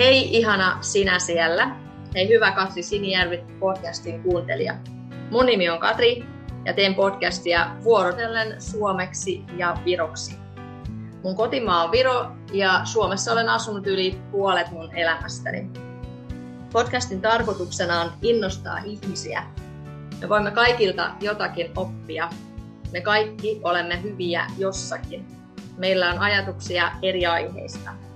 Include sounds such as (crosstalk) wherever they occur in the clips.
Hei ihana sinä siellä. Hei hyvä Katri Sinijärvi podcastin kuuntelija. Mun nimi on Katri ja teen podcastia vuorotellen suomeksi ja viroksi. Mun kotimaa on Viro ja Suomessa olen asunut yli puolet mun elämästäni. Podcastin tarkoituksena on innostaa ihmisiä. Me voimme kaikilta jotakin oppia. Me kaikki olemme hyviä jossakin. Meillä on ajatuksia eri aiheista.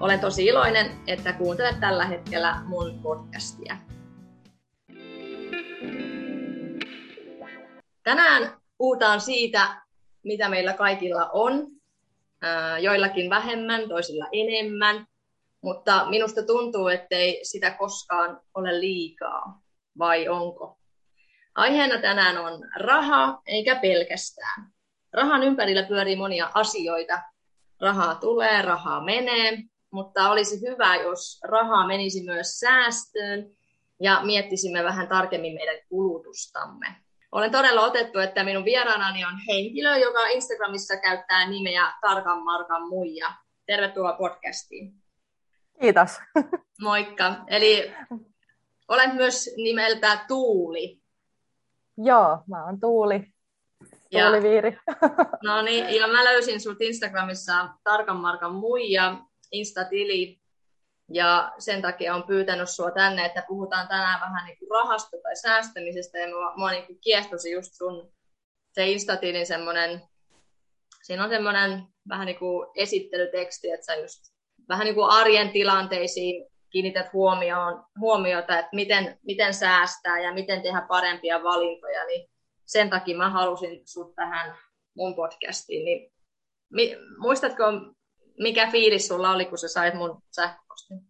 Olen tosi iloinen, että kuuntelet tällä hetkellä mun podcastia. Tänään puhutaan siitä, mitä meillä kaikilla on. Joillakin vähemmän, toisilla enemmän. Mutta minusta tuntuu, ettei sitä koskaan ole liikaa. Vai onko? Aiheena tänään on raha, eikä pelkästään. Rahan ympärillä pyörii monia asioita. Rahaa tulee, rahaa menee, mutta olisi hyvä, jos rahaa menisi myös säästöön ja miettisimme vähän tarkemmin meidän kulutustamme. Olen todella otettu, että minun vieraanani on henkilö, joka Instagramissa käyttää nimeä Tarkan Markan Muija. Tervetuloa podcastiin. Kiitos. Moikka. Eli olet myös nimeltä Tuuli. Joo, mä oon Tuuli. Tuuliviiri. Ja, no niin, ja mä löysin sut Instagramissa Tarkan Markan Muija Insta-tili, ja sen takia on pyytänyt sua tänne, että puhutaan tänään vähän niin kuin rahasta tai säästämisestä, ja mua, mua niin kuin kiehtosi just sun se Insta-tilin semmoinen, siinä on semmoinen vähän niin kuin esittelyteksti, että sä just vähän niin kuin arjen tilanteisiin kiinnität huomioon, huomiota, että miten, miten säästää ja miten tehdä parempia valintoja, niin sen takia mä halusin sut tähän mun podcastiin. Niin, mi, muistatko, mikä fiilis sulla oli, kun sä sait mun sähköpostin?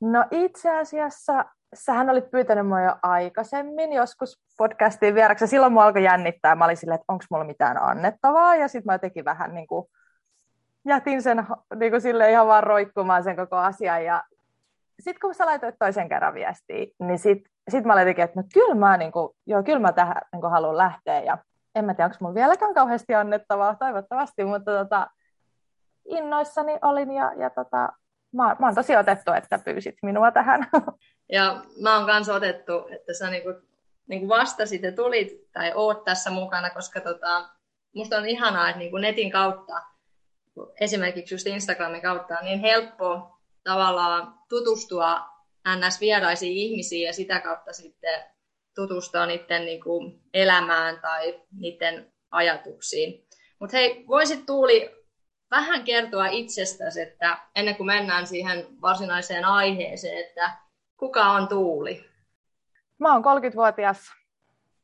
No itse asiassa sähän olit pyytänyt mua jo aikaisemmin joskus podcastiin vieraksi. Silloin mua alkoi jännittää. Mä olin silleen, että onko mulla mitään annettavaa. Ja sitten mä tekin vähän niin kuin, jätin sen niin kuin sille ihan vaan roikkumaan sen koko asian. Ja sitten kun sä laitoit toisen kerran viestiä, niin sitten sit mä olin että no kyllä mä, niin kuin, joo, kyllä mä tähän niin kuin haluan lähteä. Ja en mä tiedä, onko mulla vieläkään kauheasti annettavaa, toivottavasti, mutta tota, innoissani olin ja, ja tota, mä, mä oon tosi otettu, että pyysit minua tähän. (laughs) Ja mä oon kanssa otettu, että sä niinku, niinku vastasit ja tulit tai oot tässä mukana, koska tota, musta on ihanaa, että niinku netin kautta, esimerkiksi just Instagramin kautta, on niin helppo tavallaan tutustua NS-vieraisiin ihmisiin ja sitä kautta sitten tutustua niiden niinku elämään tai niiden ajatuksiin. Mutta hei, voisit Tuuli vähän kertoa itsestäsi, että ennen kuin mennään siihen varsinaiseen aiheeseen, että kuka on Tuuli? Mä oon 30-vuotias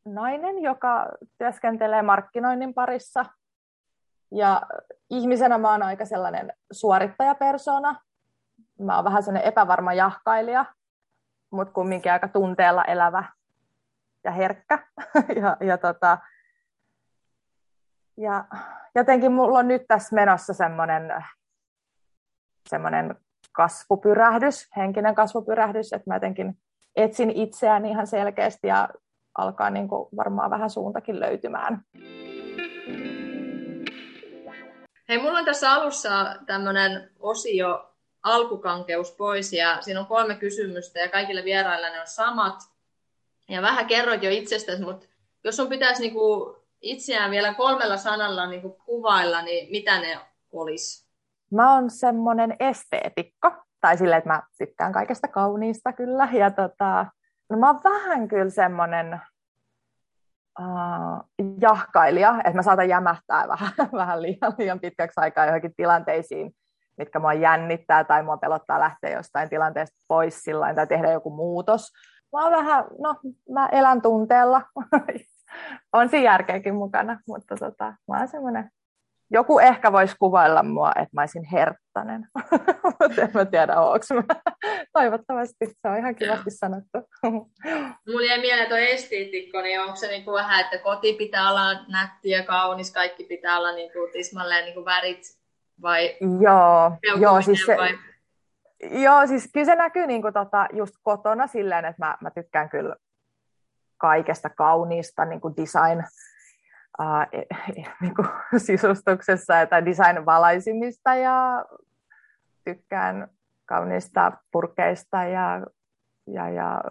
nainen, joka työskentelee markkinoinnin parissa. Ja ihmisenä mä oon aika sellainen suorittajapersona. Mä oon vähän sellainen epävarma jahkailija, mutta kumminkin aika tunteella elävä ja herkkä. (laughs) ja, ja tota, ja jotenkin mulla on nyt tässä menossa semmoinen semmoinen kasvupyrähdys, henkinen kasvupyrähdys, että mä jotenkin etsin itseään ihan selkeästi ja alkaa niin kuin varmaan vähän suuntakin löytymään. Hei, mulla on tässä alussa tämmöinen osio alkukankeus pois ja siinä on kolme kysymystä ja kaikille vierailla ne on samat. Ja vähän kerroit jo itsestäsi, mutta jos sun pitäisi niinku itseään vielä kolmella sanalla niin kuin kuvailla, niin mitä ne olisi? Mä oon semmoinen esteetikko, tai silleen, että mä tykkään kaikesta kauniista kyllä. Ja tota, no mä oon vähän kyllä semmoinen uh, jahkailija, että mä saatan jämähtää vähän, (laughs) vähän liian, liian pitkäksi aikaa johonkin tilanteisiin, mitkä mua jännittää tai mua pelottaa lähteä jostain tilanteesta pois sillä tai tehdä joku muutos. Mä oon vähän, no mä elän tunteella (laughs) (laughs) on siinä järkeäkin mukana, mutta tota, mä oon semmoinen, joku ehkä voisi kuvailla mua, että mä olisin herttainen, (laughs) mutta en mä tiedä, onko mä. (laughs) Toivottavasti, se on ihan kivasti sanottu. Mulla jäi mieleen tuo esteetikko, niin onko se niinku vähän, että koti pitää olla nätti ja kaunis, kaikki pitää olla niinku tismalleen niinku värit vai Joo, joo siis se, vai? Joo, siis kyllä se näkyy niinku tota, just kotona silleen, että mä, mä tykkään kyllä kaikesta kauniista niin kuin design uh, niin kuin (laughs) sisustuksessa tai design valaisimista ja tykkään kauniista purkeista ja, ja, ja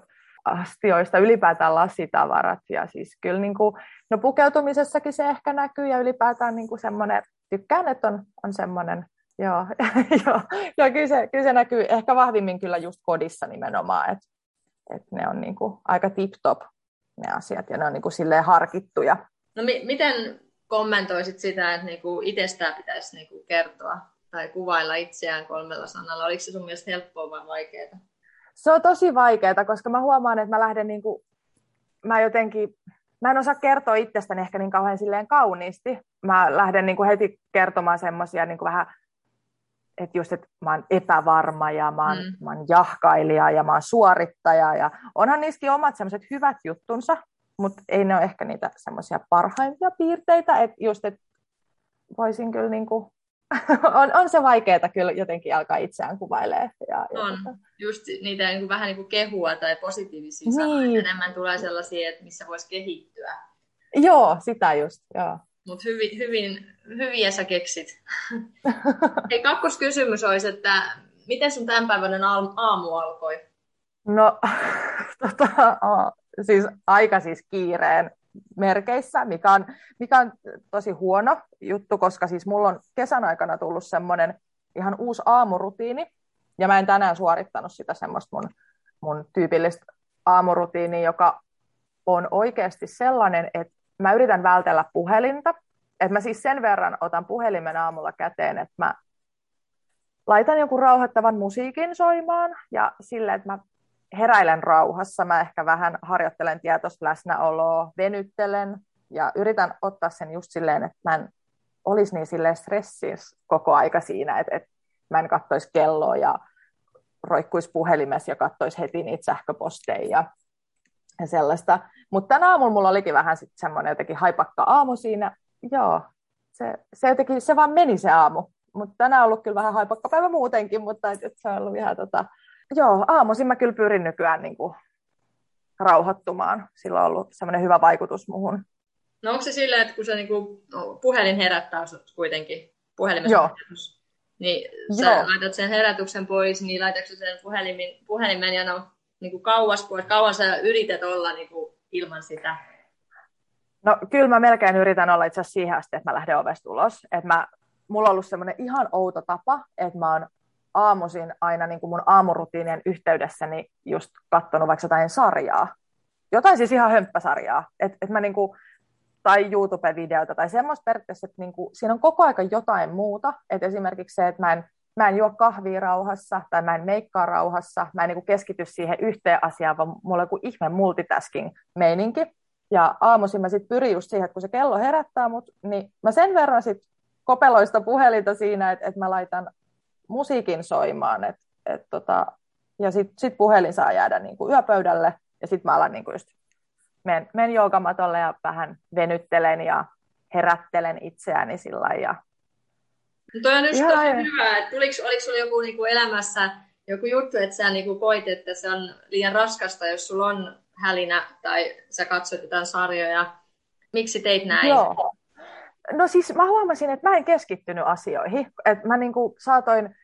astioista, ylipäätään lasitavarat. Ja siis kyllä niin kuin, no pukeutumisessakin se ehkä näkyy ja ylipäätään niin kuin semmoinen, tykkään, että on, on semmoinen, joo, (laughs) joo, ja kyllä se, kyllä se näkyy ehkä vahvimmin kyllä just kodissa nimenomaan, että, että ne on niin kuin aika tip-top ne asiat ja ne on niin kuin silleen harkittuja. No mi- miten kommentoisit sitä, että niinku itsestään pitäisi niinku kertoa tai kuvailla itseään kolmella sanalla? Oliko se sun mielestä helppoa vai vaikeaa? Se on tosi vaikeaa, koska mä huomaan, että mä lähden niinku, mä jotenkin, mä en osaa kertoa itsestäni ehkä niin kauhean silleen kauniisti. Mä lähden niinku heti kertomaan semmoisia niinku vähän, että just, että mä oon epävarma ja mä oon, mm. mä oon jahkailija ja mä oon suorittaja ja onhan niissäkin omat semmoiset hyvät juttunsa, mutta ei ne ole ehkä niitä semmoisia parhaimpia piirteitä, että just, että voisin kyllä niin kuin, (laughs) on, on se vaikeaa kyllä jotenkin alkaa itseään kuvailee. Ja, ja on, tota... just niitä niin kuin, vähän niin kuin kehua tai positiivisia niin. sanoja, enemmän tulee sellaisia, että missä voisi kehittyä. Joo, sitä just, joo. Mutta hyvin, hyvin, hyviä sä keksit. (laughs) Hei, kakkoskysymys olisi, että miten sun tämänpäiväinen aamu alkoi? No, (laughs) tota, siis aika siis kiireen merkeissä, mikä on, mikä on tosi huono juttu, koska siis mulla on kesän aikana tullut semmoinen ihan uusi aamurutiini, ja mä en tänään suorittanut sitä semmoista mun, mun tyypillistä aamurutiinia, joka on oikeasti sellainen, että mä yritän vältellä puhelinta, että mä siis sen verran otan puhelimen aamulla käteen, että mä laitan joku rauhoittavan musiikin soimaan ja sille, että mä heräilen rauhassa, mä ehkä vähän harjoittelen tietoista läsnäoloa, venyttelen ja yritän ottaa sen just silleen, että mä en olisi niin silleen stressissä koko aika siinä, että, että mä en kattoisi kelloa ja roikkuisi puhelimessa ja kattoisi heti niitä sähköposteja. ja, ja sellaista. Mutta tänä aamulla mulla olikin vähän sitten semmoinen jotenkin haipakka aamu siinä. Joo, se, se jotenkin, se vaan meni se aamu. Mutta tänään on ollut kyllä vähän haipakka päivä muutenkin, mutta et, et se on ollut ihan tota, joo, aamuisin mä kyllä pyrin nykyään niin kuin rauhoittumaan. Sillä on ollut semmoinen hyvä vaikutus muuhun. No onko se silleen, että kun se niinku, no, puhelin herättää sut kuitenkin, puhelimessa joo. herätys, niin sä joo. laitat sen herätyksen pois, niin laitatko sen puhelimen, puhelimen ja no, niinku kauas pois, kauan sä yrität olla niinku, ilman sitä? No kyllä mä melkein yritän olla itse asiassa siihen asti, että mä lähden ovesta ulos. Että mä, mulla on ollut semmoinen ihan outo tapa, että mä oon aamuisin aina niin kuin mun aamurutiinien yhteydessäni just katsonut vaikka jotain sarjaa. Jotain siis ihan hömppäsarjaa. Et, et mä niin kuin, tai YouTube-videota tai semmoista periaatteessa, että niin kuin, siinä on koko aika jotain muuta. Et esimerkiksi se, että mä en, mä en juo kahvia rauhassa tai mä en meikkaa rauhassa. Mä en niin keskity siihen yhteen asiaan, vaan mulla on joku ihme multitasking-meininki. Ja aamuisin mä sitten pyrin just siihen, että kun se kello herättää mut, niin mä sen verran sitten kopeloista puhelinta siinä, että, että mä laitan musiikin soimaan. Et, et tota, ja sitten sit puhelin saa jäädä niin kuin yöpöydälle ja sitten mä alan niin kuin just menen, menen joogamatolle ja vähän venyttelen ja herättelen itseäni sillä ja no toi on just tosi hyvä, että tuliko, oliko sulla joku niin kuin elämässä joku juttu, että sä niin kuin koit, että se on liian raskasta, jos sulla on hälinä tai sä katsot jotain sarjoja. Miksi teit näin? Joo. No siis mä huomasin, että mä en keskittynyt asioihin. Että mä niin kuin saatoin,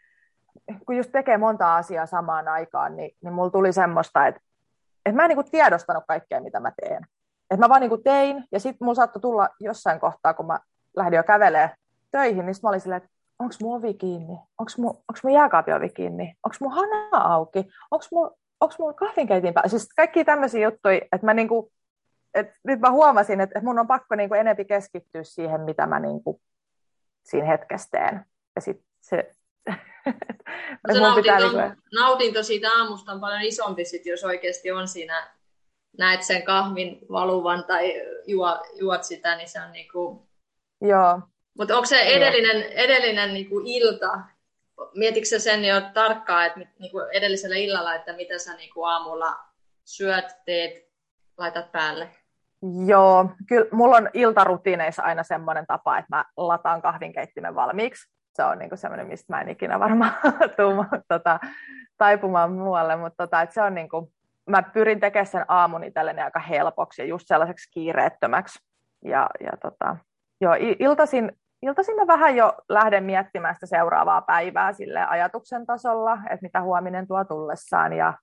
kun just tekee monta asiaa samaan aikaan, niin, niin mulla tuli semmoista, että, että mä en niin kuin tiedostanut kaikkea, mitä mä teen. Että mä vaan niin kuin tein, ja sitten mulla saattoi tulla jossain kohtaa, kun mä lähdin jo kävelemään töihin, niin mä olin silleen, että onko mun ovi kiinni? Onko mun, onks mun jääkaapin ovi kiinni? Onko mun hana auki? Onko mun, onks mun kahvinkeitin päällä? Siis kaikki tämmöisiä juttuja, että mä niinku et nyt mä huomasin, että, mun on pakko niin kuin enempi keskittyä siihen, mitä mä niin kuin siinä hetkessä teen. Ja sit se, (laughs) se nautinto, pitää, niin kuin... nautinto siitä aamusta on paljon isompi, sit, jos oikeasti on siinä, näet sen kahvin valuvan tai juo, juot sitä, niin se on niin kuin... Joo. Mutta onko se edellinen, edellinen niin kuin ilta, mietitkö sen jo tarkkaan, että niin kuin edellisellä illalla, että mitä sä niin kuin aamulla syöt, teet, laitat päälle? Joo, kyllä mulla on iltarutiineissa aina semmoinen tapa, että mä lataan kahvinkeittimen valmiiksi. Se on niinku semmoinen, mistä mä en ikinä varmaan (laughs) tule tota, taipumaan muualle, mutta tota, se on niinku, mä pyrin tekemään sen aamun itselleni aika helpoksi ja just sellaiseksi kiireettömäksi. Ja, ja tota, joo, iltasin, iltaisin mä vähän jo lähden miettimään sitä seuraavaa päivää sille ajatuksen tasolla, että mitä huominen tuo tullessaan ja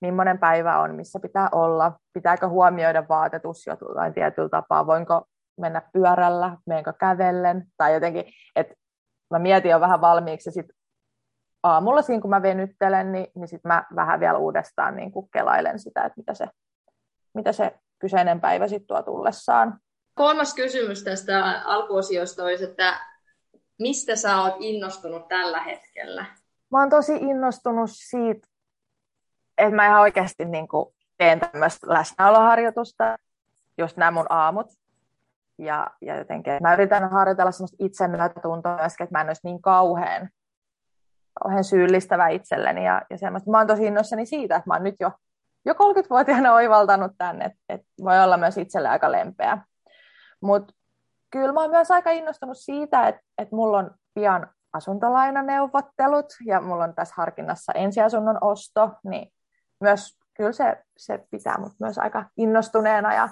millainen päivä on, missä pitää olla, pitääkö huomioida vaatetus jotain tietyllä tapaa, voinko mennä pyörällä, menenkö kävellen, tai jotenkin, että mä mietin jo vähän valmiiksi, ja sitten aamulla siinä, kun mä venyttelen, niin, niin sitten mä vähän vielä uudestaan niin kelailen sitä, että mitä se, mitä se kyseinen päivä sitten tuo tullessaan. Kolmas kysymys tästä alkuosiosta olisi, että mistä sä oot innostunut tällä hetkellä? Mä oon tosi innostunut siitä, että mä ihan oikeasti niin kuin teen tämmöistä läsnäoloharjoitusta, just nämä mun aamut. Ja, ja jotenkin, mä yritän harjoitella semmoista itsemyötätuntoa myöskin, että mä en olisi niin kauhean, kauhean syyllistävä itselleni. Ja, ja semmoista. Mä oon tosi innoissani siitä, että mä oon nyt jo, jo 30-vuotiaana oivaltanut tänne, että, että voi olla myös itselle aika lempeä. Mutta kyllä mä oon myös aika innostunut siitä, että, että mulla on pian asuntolainaneuvottelut ja mulla on tässä harkinnassa ensiasunnon osto, niin myös kyllä se, se pitää mut myös aika innostuneena. Ja,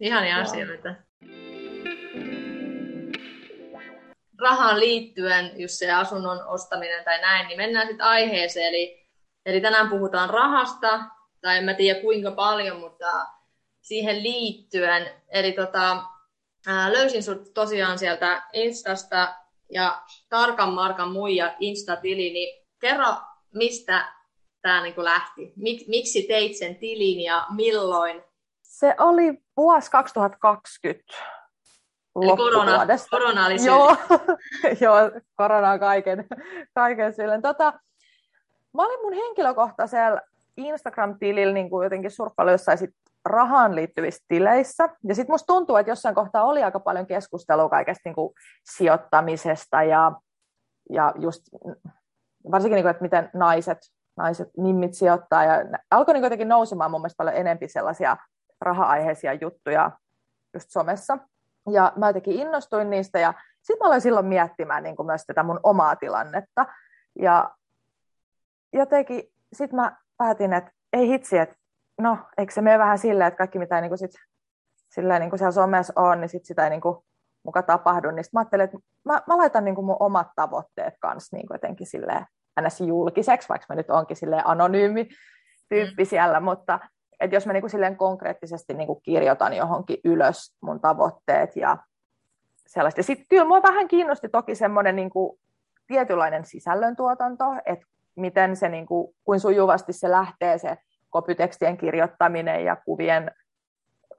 Ihania joo. asioita. Rahaan liittyen, just se asunnon ostaminen tai näin, niin mennään sitten aiheeseen. Eli, eli tänään puhutaan rahasta, tai en mä tiedä kuinka paljon, mutta siihen liittyen. Eli tota, ää, löysin sut tosiaan sieltä Instasta ja Tarkan Markan muija Insta-tili, niin kerro, mistä tämä niinku lähti? Mik, miksi teit sen tilin ja milloin? Se oli vuosi 2020 korona, korona oli joo, (laughs) joo, korona on kaiken, kaiken silleen. Tota, mä olin mun henkilökohtaisella Instagram-tilillä niin kuin jotenkin surffailu jossain sit rahaan liittyvissä tileissä. Ja sitten musta tuntuu, että jossain kohtaa oli aika paljon keskustelua kaikesta niin kuin sijoittamisesta ja, ja just varsinkin, niin kuin, että miten naiset, naiset nimmit sijoittaa. Ja alkoi niin jotenkin nousemaan mun mielestä paljon enempi sellaisia raha-aiheisia juttuja just somessa. Ja mä jotenkin innostuin niistä ja sitten mä aloin silloin miettimään niin kuin myös tätä mun omaa tilannetta. Ja jotenkin sitten mä päätin, että ei hitsi, että no, eikö se mene vähän silleen, että kaikki mitä niin sit, silleen, niin siellä somessa on, niin sit sitä ei niin kuin muka tapahdu. Niin mä ajattelin, että mä, mä laitan niin kuin mun omat tavoitteet kanssa niin jotenkin silleen ns. julkiseksi, vaikka mä nyt onkin silleen anonyymi tyyppi mm. siellä, mutta että jos mä niin kuin silleen konkreettisesti niin kuin kirjoitan johonkin ylös mun tavoitteet ja sellaista. Sitten kyllä mua vähän kiinnosti toki semmoinen niin kuin tietynlainen sisällöntuotanto, että miten se, niin kuin, kuin sujuvasti se lähtee se kopytekstien kirjoittaminen ja kuvien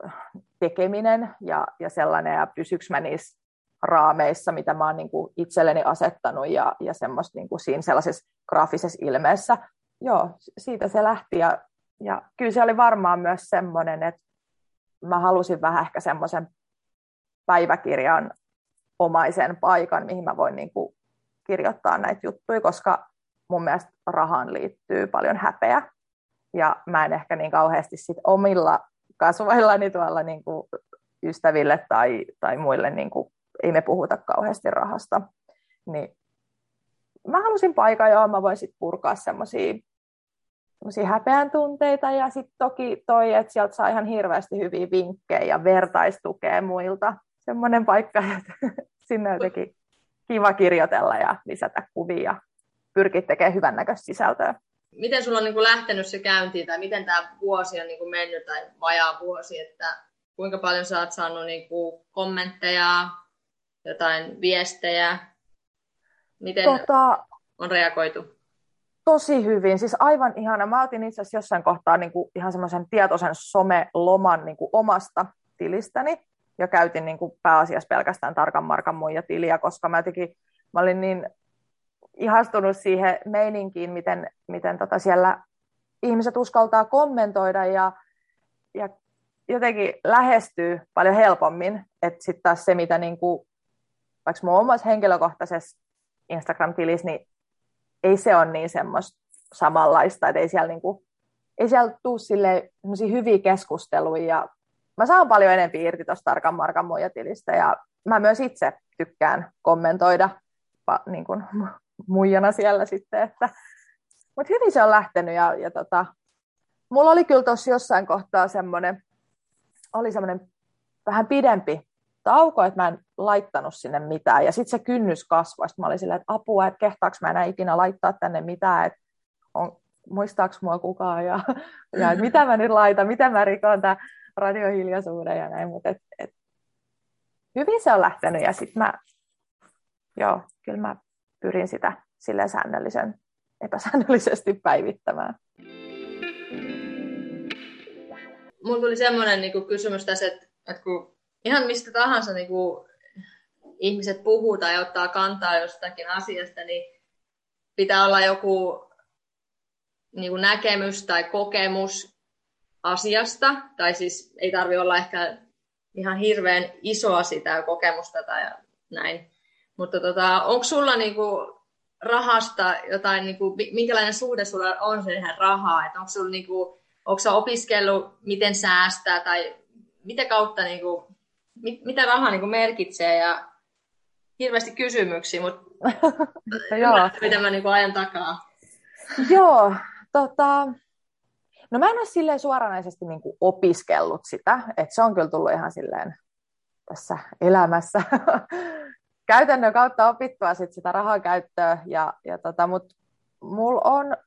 äh, tekeminen ja, ja sellainen, ja pysyykö mä niissä raameissa, mitä mä oon niin kuin itselleni asettanut ja, ja semmoista niin kuin siinä sellaisessa graafisessa ilmeessä. Joo, siitä se lähti ja, ja kyllä se oli varmaan myös semmoinen, että mä halusin vähän ehkä semmoisen päiväkirjan omaisen paikan, mihin mä voin niin kuin kirjoittaa näitä juttuja, koska mun mielestä rahaan liittyy paljon häpeä ja mä en ehkä niin kauheasti sit omilla kasvoillani tuolla niin kuin ystäville tai, tai muille, niin kuin, ei me puhuta kauheasti rahasta. Niin mä halusin paikan, johon mä voin sit purkaa semmoisia häpeän tunteita ja sitten toki toi, että sieltä saa ihan hirveästi hyviä vinkkejä ja vertaistukea muilta. Semmoinen paikka, (laughs) että sinne on jotenkin kiva kirjoitella ja lisätä kuvia, pyrkiä tekemään hyvännäköistä sisältöä miten sulla on niin kuin lähtenyt se käyntiin, tai miten tämä vuosi on niin kuin mennyt, tai vajaa vuosi, että kuinka paljon sä oot saanut niin kuin kommentteja, jotain viestejä, miten tota, on reagoitu? Tosi hyvin, siis aivan ihana. Mä otin itse asiassa jossain kohtaa niin kuin ihan semmoisen tietoisen someloman niin kuin omasta tilistäni, ja käytin niin kuin pääasiassa pelkästään tarkan markan muija tiliä, koska mä, jotenkin, mä olin niin ihastunut siihen meininkiin, miten, miten tota siellä ihmiset uskaltaa kommentoida ja, ja jotenkin lähestyy paljon helpommin. Että sitten taas se, mitä niin kuin, vaikka mun omassa henkilökohtaisessa Instagram-tilissä, niin ei se ole niin semmoista samanlaista, että ei siellä, niin kuin, ei siellä tule sille hyviä keskusteluja. Ja mä saan paljon enemmän irti tuosta tarkan markan tilistä ja mä myös itse tykkään kommentoida niin kuin, muijana siellä sitten, että mutta hyvin se on lähtenyt ja, ja tota, mulla oli kyllä tuossa jossain kohtaa semmoinen, oli semmoinen vähän pidempi tauko, että mä en laittanut sinne mitään. Ja sitten se kynnys kasvoi. Sitten mä olin silleen, että apua, että kehtaaks mä enää ikinä laittaa tänne mitään, että on, muistaaks mua kukaan ja, ja että mitä mä nyt laitan, miten mä rikon tämän radiohiljaisuuden ja näin. Mutta et, et, hyvin se on lähtenyt ja sitten mä, joo, kyllä mä pyrin sitä sille säännöllisen, epäsäännöllisesti päivittämään. Mulla tuli semmoinen niin kysymys tässä, että, että kun ihan mistä tahansa niin kuin ihmiset puhuu tai ottaa kantaa jostakin asiasta, niin pitää olla joku niin kuin näkemys tai kokemus asiasta, tai siis ei tarvi olla ehkä ihan hirveän isoa sitä kokemusta tai näin. Mutta tota, onko sulla niinku rahasta jotain, niinku, minkälainen suhde sulla on siihen rahaa? Onko sulla niinku, onko opiskellut, miten säästää tai mitä kautta niinku, mit, mitä raha niin kuin merkitsee ja hirveästi kysymyksiä, mutta (laughs) Joo. mitä mä niin kuin ajan takaa. (laughs) Joo, tota, no mä en ole silleen suoranaisesti niin kuin opiskellut sitä, että se on kyllä tullut ihan silleen tässä elämässä (laughs) käytännön kautta opittua sit sitä rahaa käyttöä, ja, ja tota, mutta mulla on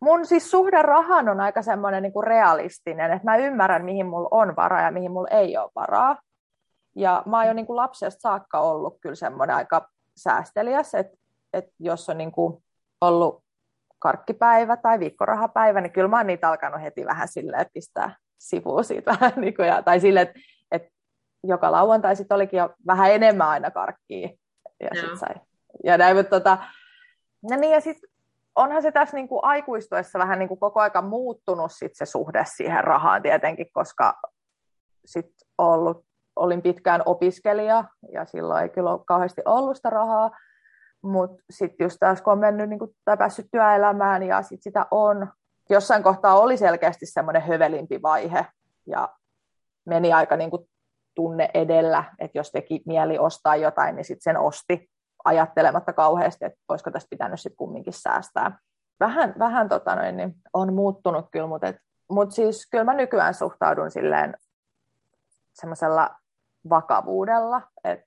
mun siis suhde rahaan on aika semmoinen niin kuin realistinen, että mä ymmärrän, mihin mulla on varaa ja mihin mulla ei ole varaa. Ja mä oon jo niin kuin lapsesta saakka ollut kyllä semmoinen aika säästeliäs, että, että jos on niin kuin ollut karkkipäivä tai viikkorahapäivä, niin kyllä mä oon niitä alkanut heti vähän silleen pistää sivuun siitä vähän, niin kuin, ja, tai silleen, että joka lauantai sitten olikin jo vähän enemmän aina karkkia. Ja, sit sai. ja näin, mutta tota, ja niin, ja sitten onhan se tässä niin kuin aikuistuessa vähän niin kuin koko aika muuttunut sit se suhde siihen rahaan tietenkin, koska sit ollut, olin pitkään opiskelija ja silloin ei kyllä ole kauheasti ollut sitä rahaa, mutta sitten just taas kun on mennyt niin kuin, tai päässyt työelämään ja sit sitä on, jossain kohtaa oli selkeästi semmoinen hövelimpi vaihe ja meni aika niin kuin tunne edellä, että jos teki mieli ostaa jotain, niin sitten sen osti ajattelematta kauheasti, että olisiko tästä pitänyt sitten kumminkin säästää. Vähän, vähän tota noin, niin on muuttunut kyllä, mutta, et, mutta siis kyllä mä nykyään suhtaudun silleen semmoisella vakavuudella, et,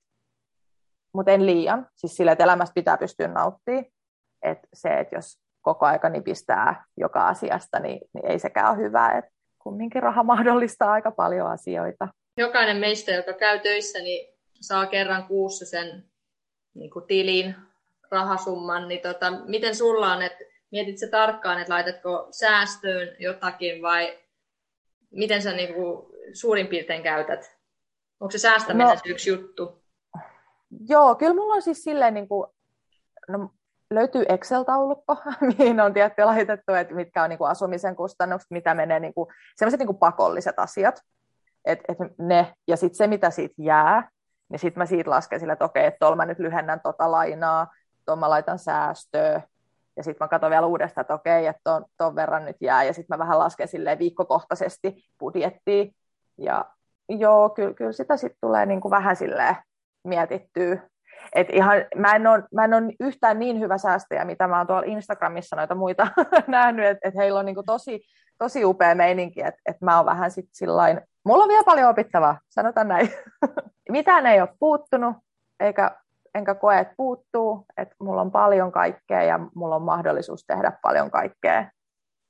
mutta en liian. Siis sille, että elämästä pitää pystyä nauttimaan. Et se, että jos koko aika nipistää joka asiasta, niin, niin ei sekään ole hyvä. Et kumminkin raha mahdollistaa aika paljon asioita. Jokainen meistä, joka käy töissä, niin saa kerran kuussa sen niin kuin tilin rahasumman, niin tota, miten sulla on, että mietit se tarkkaan, että laitatko säästöön jotakin vai miten sä niin kuin suurin piirtein käytät? Onko se säästäminen no, yksi juttu? Joo, kyllä mulla on siis silleen, niin kuin, no, löytyy Excel-taulukko, (laughs) mihin on tietty laitettu, että mitkä on niin kuin asumisen kustannukset, mitä menee, niin kuin, sellaiset niin kuin pakolliset asiat. Et, et ne, ja sitten se, mitä siitä jää, niin sitten mä siitä lasken sille, että okei, että tuolla mä nyt lyhennän tota lainaa, tuolla mä laitan säästöä, ja sitten mä katson vielä uudestaan, että okei, että ton, ton verran nyt jää, ja sitten mä vähän lasken sille viikkokohtaisesti budjettia, ja joo, kyllä, kyllä sitä sitten tulee niin kuin vähän silleen mietittyä. Et ihan, mä, en ole, mä en ole yhtään niin hyvä säästäjä, mitä mä oon tuolla Instagramissa noita muita (laughs) nähnyt, että et heillä on niin kuin tosi, tosi upea meininki, että et mä oon vähän sitten sillain, mulla on vielä paljon opittavaa, sanotaan näin. (laughs) Mitään ei ole puuttunut, eikä, enkä koe, että puuttuu, että mulla on paljon kaikkea ja mulla on mahdollisuus tehdä paljon kaikkea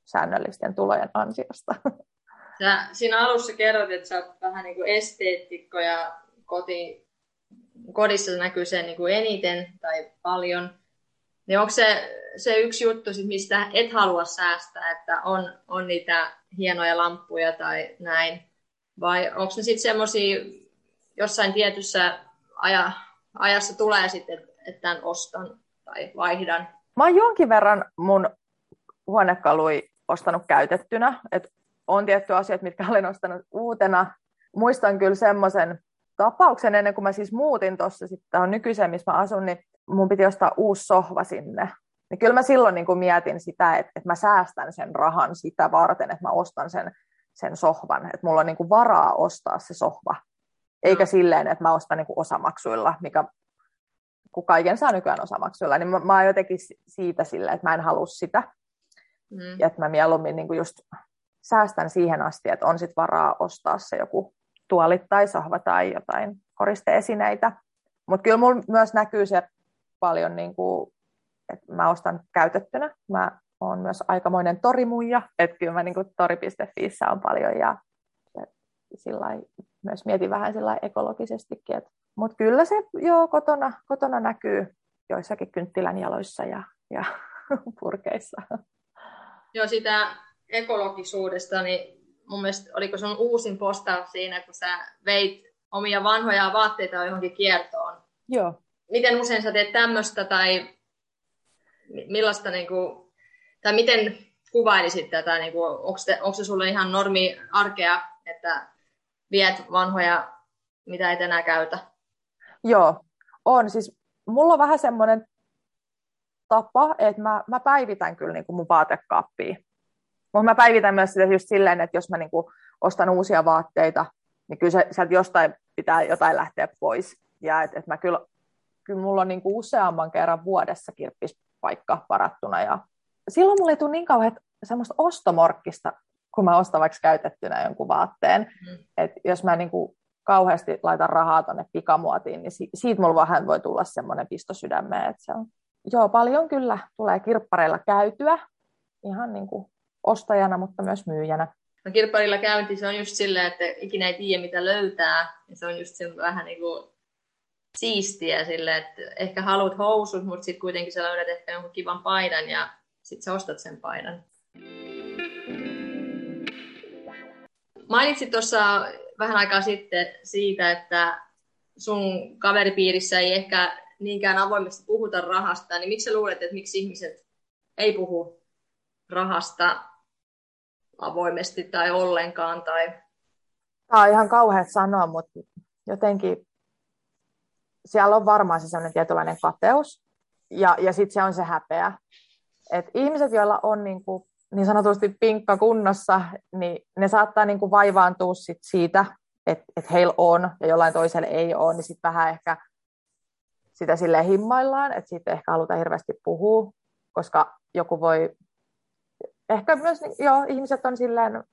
säännöllisten tulojen ansiosta. (laughs) Sä siinä alussa kerrot, että sä oot vähän niin kuin esteettikko ja koti, kodissa näkyy se niin kuin eniten tai paljon. Niin onko se, se yksi juttu, sit, mistä et halua säästää, että on, on niitä hienoja lamppuja tai näin? Vai onko ne sitten semmoisia jossain tietyssä aja, ajassa tulee sitten, että tämän ostan tai vaihdan? Mä oon jonkin verran mun huonekalui ostanut käytettynä, että on tietty asiat, mitkä (laughs) olen ostanut uutena. Muistan kyllä semmoisen tapauksen ennen kuin mä siis muutin tuossa sitten nykyiseen, missä mä asun, niin mun piti ostaa uusi sohva sinne. Niin kyllä mä silloin niin kuin mietin sitä, että, että mä säästän sen rahan sitä varten, että mä ostan sen, sen sohvan. Että mulla on niin kuin varaa ostaa se sohva. Eikä no. silleen, että mä ostan niin kuin osamaksuilla, mikä kun kaiken saa nykyään osamaksuilla, niin mä, mä oon jotenkin siitä silleen, että mä en halua sitä. Mm. Ja että mä mieluummin niin kuin just säästän siihen asti, että on sit varaa ostaa se joku tuolit tai sohva tai jotain koristeesineitä. Mutta kyllä mulla myös näkyy se paljon, niin kuin, että mä ostan käytettynä. Mä oon myös aikamoinen torimuija, että kyllä mä niin kuin tori.fiissä on paljon ja, ja sillä myös mietin vähän sillä ekologisestikin. Mutta kyllä se joo, kotona, kotona näkyy joissakin kynttilän jaloissa ja, ja (laughs) purkeissa. Joo, sitä ekologisuudesta, niin mun mielestä oliko sun uusin postaus siinä, kun sä veit omia vanhoja vaatteita johonkin kiertoon. Joo. Miten usein sä teet tämmöistä tai millaista, niin kuin, tai miten kuvailisit tätä, niin kuin, onko, te, onko se sulle ihan normi arkea, että viet vanhoja, mitä et enää käytä? Joo, on. Siis mulla on vähän semmoinen tapa, että mä, mä päivitän kyllä niin kuin mun vaatekaappia. Mutta mä päivitän myös sitä just silleen, että jos mä niin kuin ostan uusia vaatteita, niin kyllä se, sieltä jostain pitää jotain lähteä pois. Ja että et mä kyllä, kyllä mulla on niin kuin useamman kerran vuodessa kirppispaikka varattuna. Ja silloin mulla ei tule niin kauhean semmoista ostomorkkista, kun mä ostan vaikka käytettynä jonkun vaatteen. Mm. Että jos mä niin kuin kauheasti laitan rahaa tuonne pikamuotiin, niin siitä mulla vähän voi tulla semmoinen pisto sydämeen. Että se on, joo, paljon kyllä tulee kirppareilla käytyä ihan niin kuin ostajana, mutta myös myyjänä. No kirpparilla käynti, se on just silleen, että ikinä ei tiedä mitä löytää. Ja se on just se vähän niin kuin siistiä sille, että ehkä haluat housut, mutta sitten kuitenkin sä löydät ehkä jonkun kivan paidan ja sitten sä ostat sen paidan. Mainitsit tuossa vähän aikaa sitten siitä, että sun kaveripiirissä ei ehkä niinkään avoimesti puhuta rahasta, niin miksi sä luulet, että miksi ihmiset ei puhu rahasta avoimesti tai ollenkaan? Tai... Tämä on ihan kauheat sanoa, mutta jotenkin siellä on varmaan se sellainen tietynlainen kateus ja, ja sitten se on se häpeä. Et ihmiset, joilla on niin, kuin, niin sanotusti pinkka kunnossa, niin ne saattaa niin kuin vaivaantua sit siitä, että et heillä on ja jollain toisella ei ole, niin sitten vähän ehkä sitä sille himmaillaan, että siitä ehkä halutaan hirveästi puhua, koska joku voi, ehkä myös, joo, ihmiset on silleen,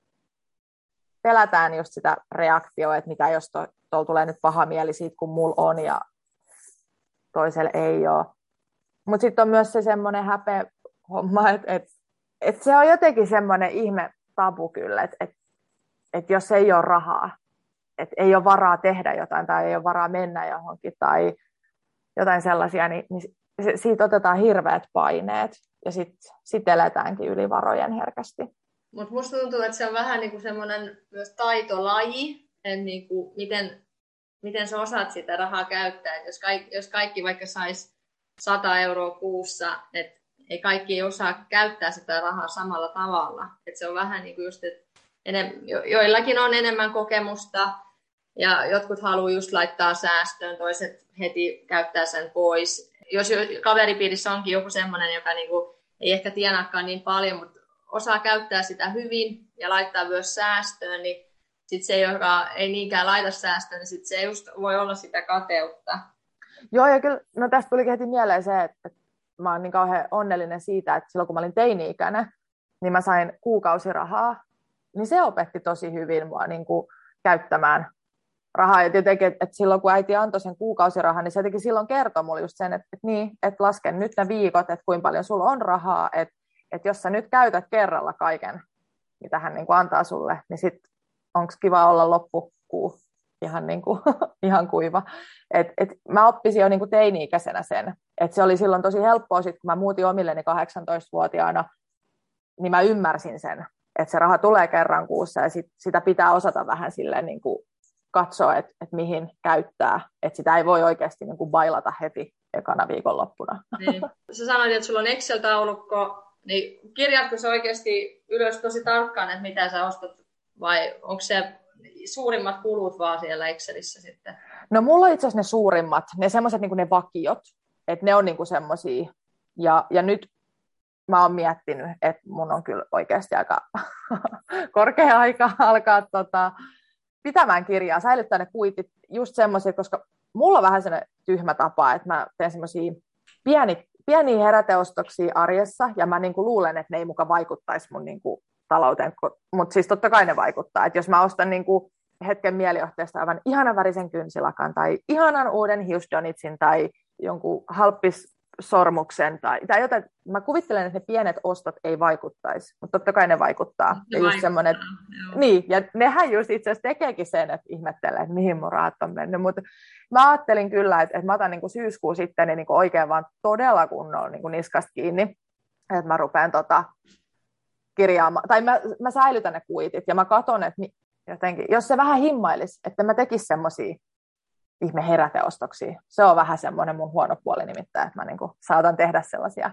pelätään just sitä reaktioa, että mitä jos tuolla tulee nyt paha mieli siitä, kun mulla on ja toisella ei ole. Mutta sitten on myös se semmoinen häpeä homma, että et, et se on jotenkin semmoinen ihme tabu kyllä, että et, et jos ei ole rahaa, että ei ole varaa tehdä jotain tai ei ole varaa mennä johonkin tai jotain sellaisia, niin, niin siitä otetaan hirveät paineet ja sitten sit eletäänkin yli varojen herkästi. Mutta musta tuntuu, että se on vähän niinku semmoinen myös taitolaji, että niinku miten, miten sä osaat sitä rahaa käyttää. Et jos, kaikki, jos kaikki vaikka sais 100 euroa kuussa, että ei kaikki osaa käyttää sitä rahaa samalla tavalla. Et se on vähän niin kuin just, että jo, joillakin on enemmän kokemusta ja jotkut haluaa just laittaa säästöön, toiset heti käyttää sen pois. Jos kaveripiirissä onkin joku sellainen, joka niinku ei ehkä tienaakaan niin paljon, mutta osaa käyttää sitä hyvin ja laittaa myös säästöön, niin sitten se, joka ei niinkään laita säästöön, niin sit se just voi olla sitä kateutta. Joo, ja kyllä, no tästä tuli heti mieleen se, että mä oon niin kauhean onnellinen siitä, että silloin kun mä olin teini-ikäinen, niin mä sain kuukausirahaa, niin se opetti tosi hyvin mua niin kuin käyttämään rahaa. Ja tietenkin, että, silloin kun äiti antoi sen kuukausirahan, niin se jotenkin silloin kertoi mulle just sen, että, että niin, että lasken nyt ne viikot, että kuinka paljon sulla on rahaa, että, että jos sä nyt käytät kerralla kaiken, mitä hän niin kuin antaa sulle, niin sitten onko kiva olla loppukuu ihan, niin kuin, (laughs) ihan kuiva. Et, et mä oppisin jo niin kuin teini-ikäisenä sen. Et se oli silloin tosi helppoa, sit, kun mä muutin omilleni 18-vuotiaana, niin mä ymmärsin sen, että se raha tulee kerran kuussa ja sit, sitä pitää osata vähän silleen niin kuin katsoa, että, että mihin käyttää. Että sitä ei voi oikeasti niin kuin bailata heti ekana viikonloppuna. Niin. Sä sanoit, että sulla on Excel-taulukko, niin kirjaatko se oikeasti ylös tosi tarkkaan, että mitä sä ostat, vai onko se suurimmat kulut vaan siellä Excelissä sitten? No mulla on itse asiassa ne suurimmat, ne semmoiset niin ne vakiot, että ne on niin semmoisia. Ja, ja nyt mä oon miettinyt, että mun on kyllä oikeasti aika (laughs) korkea aika alkaa tota, pitämään kirjaa, säilyttää ne kuitit just semmoisia, koska mulla on vähän sellainen tyhmä tapa, että mä teen semmoisia pieni, pieniä heräteostoksia arjessa, ja mä niinku luulen, että ne ei muka vaikuttaisi mun niinku talouteen, mutta siis totta kai ne vaikuttaa. että jos mä ostan niinku hetken mielijohteesta aivan ihanan värisen kynsilakan tai ihanan uuden hiusdonitsin tai jonkun halppis sormuksen tai, tai jotain. Mä kuvittelen, että ne pienet ostot ei vaikuttaisi, mutta totta kai ne vaikuttaa. Ne ja, just semmoinen, niin, ja nehän just itse asiassa tekeekin sen, että ihmettelee, että mihin mun rahat on mennyt. Mutta mä ajattelin kyllä, että, että mä otan niin syyskuun sitten niin oikein vaan todella kunnolla niin niskasta kiinni, että mä rupean tota, kirjaamaan, tai mä, mä säilytän ne kuitit, ja mä katson, että jotenkin, jos se vähän himmailisi, että mä tekisin semmoisia ihme heräteostoksia. Se on vähän semmoinen mun huono puoli nimittäin, että mä niin saatan tehdä sellaisia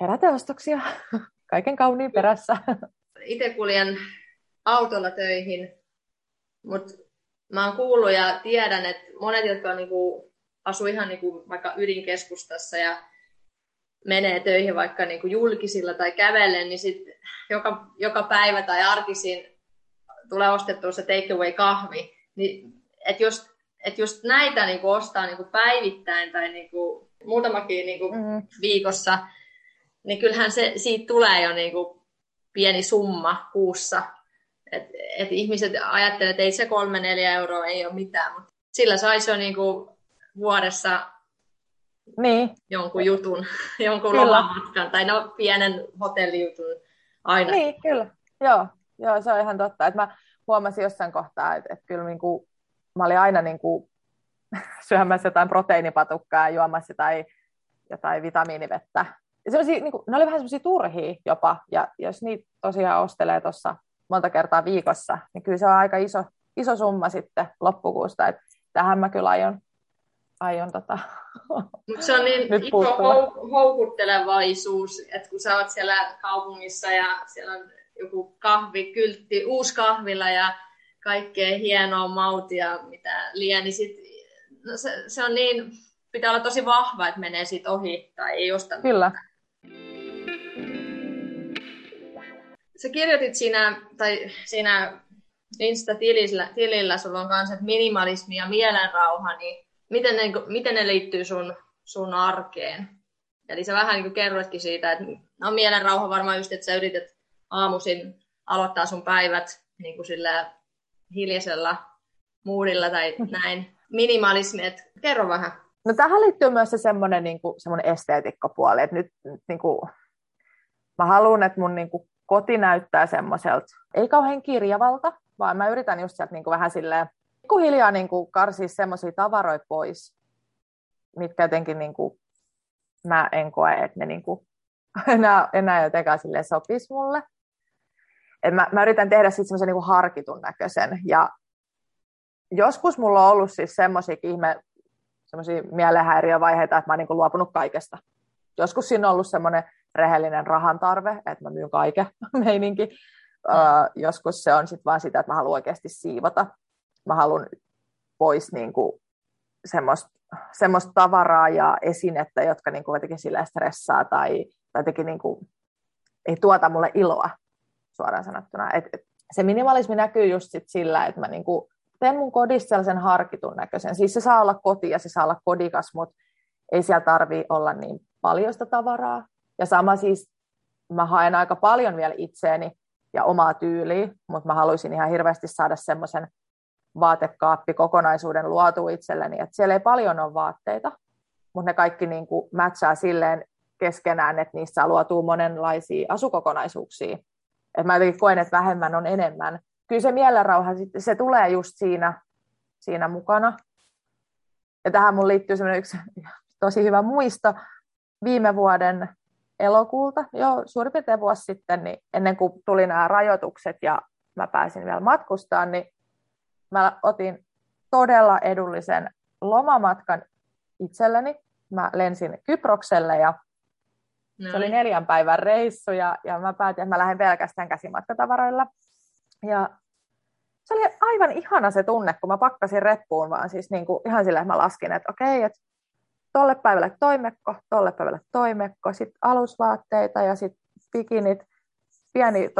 heräteostoksia (laughs) kaiken kauniin perässä. Itse kuljen autolla töihin, mutta mä oon kuullut ja tiedän, että monet, jotka on niinku, asuu ihan niinku vaikka ydinkeskustassa ja menee töihin vaikka niinku julkisilla tai kävellen, niin sit joka, joka päivä tai arkisin tulee ostettua se takeaway kahvi. Niin, että jos että just näitä niin kuin ostaa niin kuin päivittäin tai niin kuin muutamakin niin kuin mm. viikossa, niin kyllähän se, siitä tulee jo niin kuin pieni summa kuussa. Et, et ihmiset ajattelevat, että ei se kolme neljä euroa ei ole mitään, mutta sillä saisi jo niin kuin vuodessa niin. jonkun jutun, (laughs) jonkun kyllä. lomamatkan tai no pienen hotellijutun aina. Niin, kyllä. Joo, joo, se on ihan totta. Et mä huomasin jossain kohtaa, että, että kyllä niin kuin mä olin aina niin kuin (laughs) syömässä jotain proteiinipatukkaa ja juomassa jotain, jotain vitamiinivettä. niin kuin, ne oli vähän semmoisia turhia jopa, ja jos niitä tosiaan ostelee tuossa monta kertaa viikossa, niin kyllä se on aika iso, iso summa sitten loppukuusta, että tähän mä kyllä aion, aion tota, (laughs) Mut se on niin iso hou- houkuttelevaisuus, että kun sä oot siellä kaupungissa ja siellä on joku kahvi, kyltti, uusi kahvila ja kaikkea hienoa mautia, mitä liian, niin sit, no se, se, on niin, pitää olla tosi vahva, että menee siitä ohi tai ei osta Kyllä. Sä kirjoitit siinä, tai siinä Insta-tilillä, tilillä sulla on kanssa, että minimalismi ja mielenrauha, niin miten ne, miten ne liittyy sun, sun arkeen? Eli sä vähän niin kerroitkin siitä, että no mielenrauha varmaan just, että sä yrität aamuisin aloittaa sun päivät niin kuin sillä hiljaisella moodilla tai (laughs) näin. Minimalismi, että kerro vähän. No tähän liittyy myös se semmoinen, niin kuin, semmoinen esteetikkopuoli, että nyt, nyt niin kuin, mä haluan, että mun niin kuin, koti näyttää semmoiselta, ei kauhean kirjavalta, vaan mä yritän just sieltä niin kuin, vähän silleen hiljaa niin kuin, karsia semmoisia tavaroita pois, mitkä jotenkin niin kuin, mä en koe, että ne niin kuin, (laughs) enää, enää jotenkaan silleen sopisi mulle. Et mä, mä yritän tehdä sitten semmoisen niin harkitun näköisen. Ja joskus mulla on ollut siis semmoisia ihme, semmoisia mielenhäiriövaiheita, että mä oon niin luopunut kaikesta. Joskus siinä on ollut semmoinen rehellinen rahan tarve, että mä myyn kaiken (laughs) meininki. Mm. joskus se on sitten vaan sitä, että mä haluan oikeasti siivota. Mä haluan pois niin kuin semmoista, semmoista tavaraa ja esinettä, jotka niin kuin jotenkin stressaa tai, jotenkin niin kuin, ei tuota mulle iloa suoraan sanottuna. Et, et se minimalismi näkyy just sit sillä, että mä niinku teen mun kodista sellaisen harkitun näköisen. Siis se saa olla koti ja se saa olla kodikas, mutta ei siellä tarvi olla niin paljon sitä tavaraa. Ja sama siis, mä haen aika paljon vielä itseeni ja omaa tyyliä, mutta mä haluaisin ihan hirveästi saada semmoisen vaatekaappi-kokonaisuuden luotu itselleni, että siellä ei paljon ole vaatteita, mutta ne kaikki niin kuin matchaa silleen keskenään, että niissä luotuu monenlaisia asukokonaisuuksia. Et mä jotenkin koen, että vähemmän on enemmän. Kyllä se mielenrauha, se tulee just siinä, siinä mukana. Ja tähän mun liittyy semmoinen yksi tosi hyvä muisto viime vuoden elokuulta, jo suurin piirtein vuosi sitten, niin ennen kuin tuli nämä rajoitukset ja mä pääsin vielä matkustaan, niin mä otin todella edullisen lomamatkan itselleni. Mä lensin Kyprokselle ja No. Se oli neljän päivän reissu ja, ja mä päätin, että mä lähden pelkästään käsimatkatavaroilla. Ja se oli aivan ihana se tunne, kun mä pakkasin reppuun, vaan siis niin kuin ihan silleen, että mä laskin, että okei, että tolle päivälle toimekko, tolle päivälle toimekko, sitten alusvaatteita ja sitten bikinit, pieni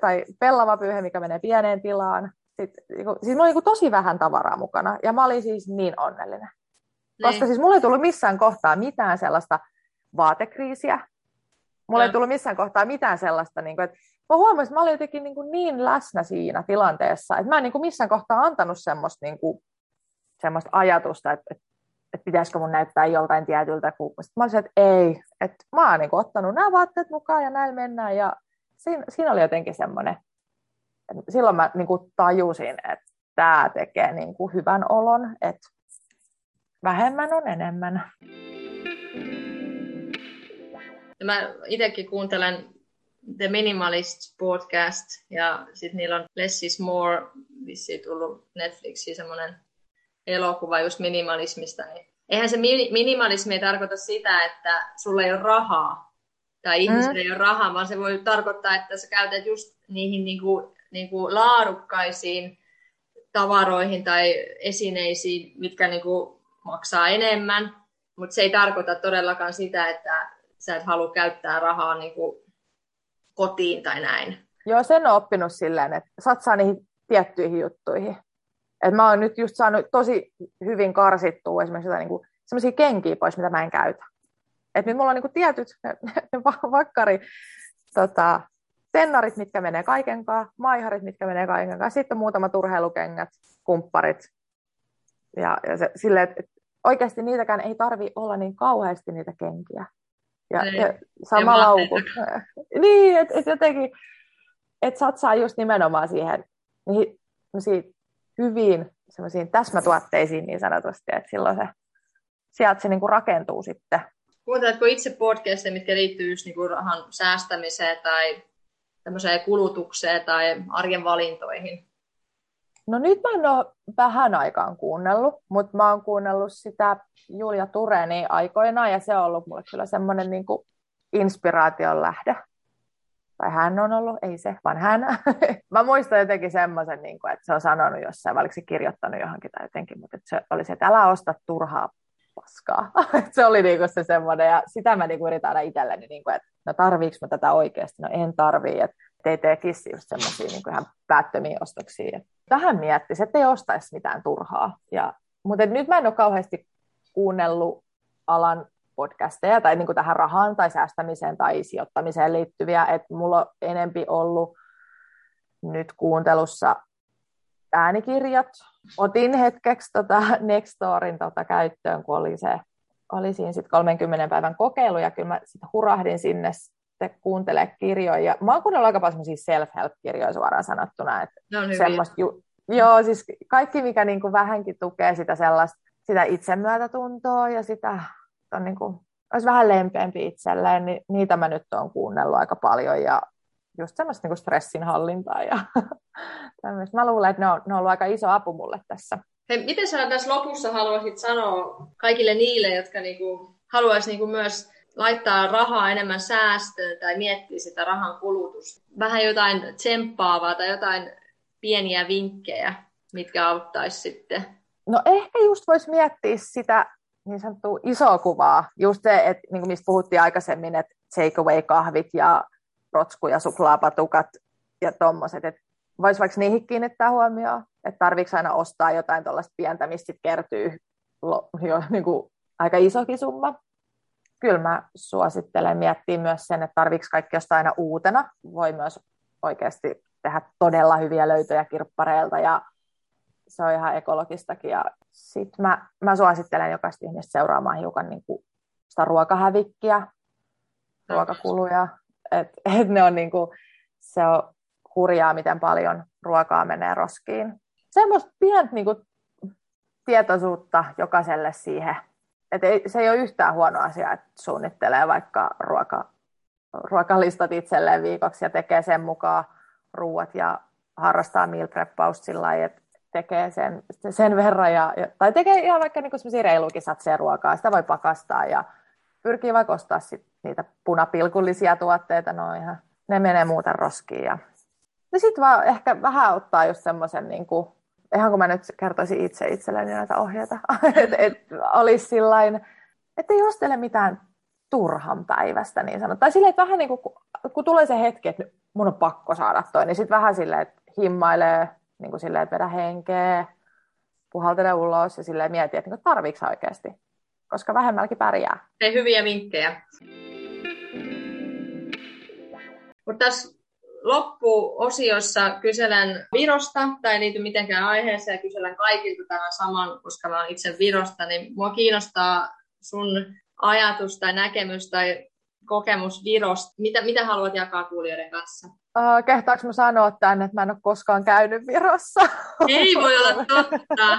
tai pellava pyyhe, mikä menee pieneen tilaan. Sitten, niinku, siis mulla oli niin tosi vähän tavaraa mukana ja mä olin siis niin onnellinen. Niin. Koska siis mulla ei tullut missään kohtaa mitään sellaista vaatekriisiä, Mulla ei tullut missään kohtaa mitään sellaista, niin kuin, että mä huomasin, että mä olin jotenkin niin, kuin niin läsnä siinä tilanteessa, että mä en niin kuin missään kohtaa antanut semmoista, niin kuin, semmoista ajatusta, että, että, että pitäisikö mun näyttää joltain tietyltä. Kun... Sitten mä olisin, että ei, että mä oon niin kuin, ottanut nämä vaatteet mukaan ja näin mennään. Ja siinä, siinä oli jotenkin semmoinen, silloin mä niin kuin tajusin, että tämä tekee niin kuin hyvän olon, että vähemmän on enemmän. Mä itsekin kuuntelen The Minimalist podcast ja sitten niillä on Less is More, vissiin tullut Netflixiin semmoinen elokuva just minimalismista. Niin eihän se minimalismi ei tarkoita sitä, että sulla ei ole rahaa tai ihmisillä mm. ei ole rahaa, vaan se voi tarkoittaa, että sä käytät just niihin niinku, niinku laadukkaisiin tavaroihin tai esineisiin, mitkä niinku maksaa enemmän, mutta se ei tarkoita todellakaan sitä, että sä et halua käyttää rahaa niinku kotiin tai näin. Joo, sen on oppinut silleen, että satsaa niihin tiettyihin juttuihin. Et mä oon nyt just saanut tosi hyvin karsittua esimerkiksi jotain niin sellaisia kenkiä pois, mitä mä en käytä. Et nyt mulla on niin tietyt (laughs) vakkari tota, tennarit, mitkä menee kaikenkaan, maiharit, mitkä menee kaikenkaan, sitten on muutamat urheilukengät, kumpparit. Ja, ja se, sille, että oikeasti niitäkään ei tarvi olla niin kauheasti niitä kenkiä. Ja, niin. ja sama ja lauku. (laughs) niin, että et jotenkin, että satsaa just nimenomaan siihen niihin hyviin semmoisiin täsmätuotteisiin niin sanotusti, että silloin se, sieltä se niinku rakentuu sitten. Kuunteletko itse podcasteja, mitkä liittyy just niinku rahan säästämiseen tai tämmöiseen kulutukseen tai arjen valintoihin? No nyt mä en ole vähän aikaan kuunnellut, mutta mä oon kuunnellut sitä Julia Tureni aikoinaan ja se on ollut mulle kyllä semmoinen niin inspiraation lähde. Tai hän on ollut, ei se, vaan hän. (laughs) mä muistan jotenkin semmoisen, niin että se on sanonut jossain, vai se kirjoittanut johonkin tai jotenkin, mutta se oli se, että älä osta turhaa paskaa. (laughs) se oli niin kuin se semmoinen, ja sitä mä niin kuin yritän aina itselleni, niin kuin, että no tarviiko mä tätä oikeasti, no en tarvii, että ei tekisi just semmoisia niin ihan päättömiä ostoksia. Tähän miettisi, että ei ostaisi mitään turhaa. Ja, mutta nyt mä en ole kauheasti kuunnellut alan podcasteja tai niin kuin tähän rahaan tai säästämiseen tai sijoittamiseen liittyviä, että mulla on enempi ollut nyt kuuntelussa äänikirjat. Otin hetkeksi tota Nextorin tota käyttöön, kun oli, se, oli siinä sit 30 päivän kokeilu, ja kyllä mä sit hurahdin sinne sitten kuuntele kirjoja. Mä oon kuunnellut aika paljon self-help-kirjoja suoraan sanottuna. Että no, ju- joo, siis kaikki, mikä niin kuin vähänkin tukee sitä sellaista sitä itsemyötätuntoa ja sitä on niin kuin, olisi vähän lempeämpi itselleen, niin niitä mä nyt oon kuunnellut aika paljon ja just semmoista niin stressinhallintaa ja (laughs) tämmöistä. Mä luulen, että ne on, ne on ollut aika iso apu mulle tässä. Hei, miten sä tässä lopussa haluaisit sanoa kaikille niille, jotka niinku haluaisi niinku myös laittaa rahaa enemmän säästöön tai miettiä sitä rahan kulutusta? Vähän jotain tsemppaavaa tai jotain pieniä vinkkejä, mitkä auttaisi sitten No ehkä just voisi miettiä sitä niin sanottua isoa kuvaa. Just se, että niin kuin mistä puhuttiin aikaisemmin, että takeaway-kahvit ja rotsku- ja suklaapatukat ja tommoset, että voisi vaikka niihin kiinnittää huomioon, että tarviiko aina ostaa jotain tuollaista pientä, mistä kertyy jo niin kuin aika isokin summa. Kyllä mä suosittelen miettiä myös sen, että tarviiko kaikki jostain aina uutena. Voi myös oikeasti tehdä todella hyviä löytöjä kirppareilta ja se on ihan ekologistakin. Ja sitten mä, mä suosittelen jokaista ihmistä seuraamaan hiukan niin kuin sitä ruokahävikkiä, ruokakuluja. Et, (laughs) et ne on niin kuin, se on hurjaa, miten paljon ruokaa menee roskiin. Semmoista pientä niin kuin, tietoisuutta jokaiselle siihen. Et ei, se ei ole yhtään huono asia, että suunnittelee vaikka ruoka, ruokalistat itselleen viikoksi ja tekee sen mukaan ruuat ja harrastaa meal preppausta sillä lailla, että tekee sen, sen verran, ja, tai tekee ihan vaikka niin reilukin satseja ruokaa, sitä voi pakastaa ja pyrkii vaikka ostaa sit niitä punapilkullisia tuotteita, no ihan, ne menee muuten roskiin. Ja, ja sitten vaan ehkä vähän ottaa just semmoisen, niin kuin, ihan kun mä nyt kertoisin itse itselleni näitä ohjeita, että (laughs) et olisi sillain, että ei ostele mitään turhan päivästä niin sanottu. Tai silleen, että vähän niin kuin, kun tulee se hetki, että mun on pakko saada toi, niin sitten vähän silleen, että himmailee niin kuin silleen, että vedä henkeä, puhaltele ulos ja silleen mieti, että niin tarviiko oikeasti, koska vähemmälläkin pärjää. Hei, hyviä vinkkejä. Mutta tässä loppuosiossa kyselen Virosta, tai ei liity mitenkään aiheeseen, ja kyselen kaikilta tämän saman, koska mä olen itse Virosta, niin mua kiinnostaa sun ajatus tai näkemys tai kokemus Virosta. Mitä, mitä haluat jakaa kuulijoiden kanssa? Uh, kehtaanko mä sanoa tänne, että mä en ole koskaan käynyt Virossa? Ei voi olla (laughs) totta.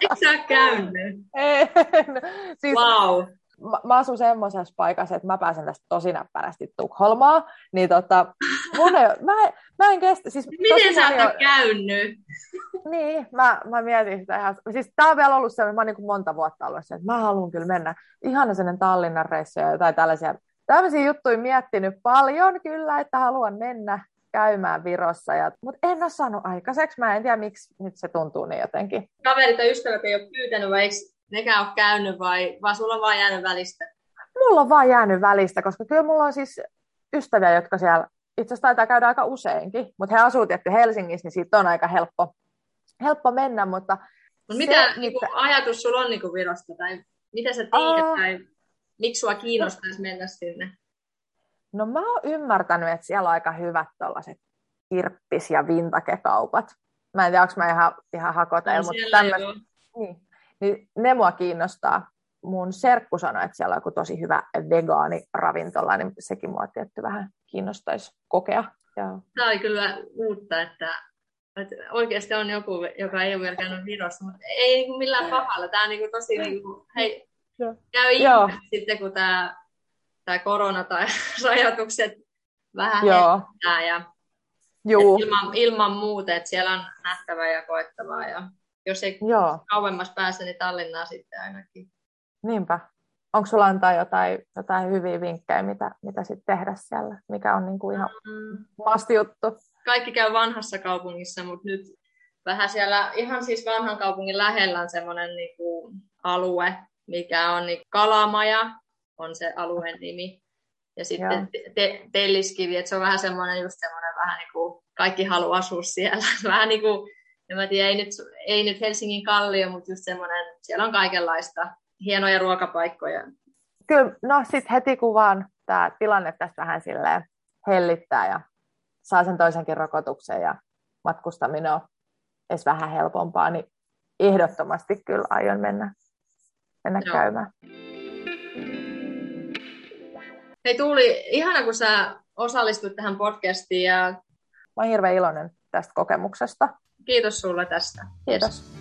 Eikö sä käynyt? En. Siis, wow mä, mä asun semmoisessa paikassa, että mä pääsen tästä tosi näppärästi Tukholmaa, niin tota, mun ei, mä, mä en kestä. Siis Miten sä oot käynyt? Niin, mä, mä mietin sitä ihan. Siis tää on vielä ollut se, mä oon niin monta vuotta ollut se, että mä haluan kyllä mennä. Ihana sellainen Tallinnan reissu tai tällaisia. Tällaisia juttuja miettinyt paljon kyllä, että haluan mennä käymään Virossa, ja, mutta en ole saanut aikaiseksi. Mä en tiedä, miksi nyt se tuntuu niin jotenkin. Kaverit ja ystävät ei ole pyytänyt, vai eikö nekään ole käynyt vai, vai sulla on vaan jäänyt välistä? Mulla on vaan jäänyt välistä, koska kyllä mulla on siis ystäviä, jotka siellä itse asiassa taitaa käydä aika useinkin, mutta he asuu tietty Helsingissä, niin siitä on aika helppo, helppo mennä, mutta... Mut mitä se, niin kuin, ajatus sulla on niin kuin Virosta, tai mitä sä tiedät, uh, tai miksi sua kiinnostaisi no, mennä sinne? No mä oon ymmärtänyt, että siellä on aika hyvät tällaiset kirppis- ja vintakekaupat. Mä en tiedä, onko mä ihan, ihan hakotel, mutta tämmöistä... Niin, niin ne mua kiinnostaa. Mun serkku sanoi, että siellä on joku tosi hyvä vegaaniravintola, niin sekin mua tietty vähän kiinnostaisi kokea. Ja... Tämä oli kyllä uutta, että, että oikeasti on joku, joka ei ole vielä käynyt Virossa, mutta ei niin kuin millään pahalla. Tämä on niin kuin tosi, niin kuin, hei, käy ihme sitten, kun tämä, tämä korona tai (laughs) rajoitukset vähän Joo. ja Juu. Ilman, ilman muuta, että siellä on nähtävää ja koettavaa ja jos ei Joo. kauemmas pääse, niin Tallinnaa sitten ainakin. Niinpä. Onko sulla antaa jotain, jotain hyviä vinkkejä, mitä, mitä sitten tehdä siellä? Mikä on niinku ihan mm. masti juttu? Kaikki käy vanhassa kaupungissa, mutta nyt vähän siellä ihan siis vanhan kaupungin lähellä on semmoinen niinku alue, mikä on niin Kalamaja, on se alueen nimi. Ja sitten te- Telliskivi, että se on vähän semmoinen just semmoinen vähän niin kuin kaikki haluaa asua siellä. (laughs) vähän niin kuin ja mä tiedän, ei nyt, ei nyt Helsingin kallio, mutta just semmoinen, siellä on kaikenlaista hienoja ruokapaikkoja. Kyllä, no sitten heti kun vaan tämä tilanne tässä vähän silleen hellittää ja saa sen toisenkin rokotuksen ja matkustaminen on edes vähän helpompaa, niin ehdottomasti kyllä aion mennä, mennä Joo. käymään. Hei Tuuli, ihana kun sä osallistuit tähän podcastiin. Ja... Mä oon hirveän iloinen tästä kokemuksesta. Kiitos sulle tästä. Kiitos.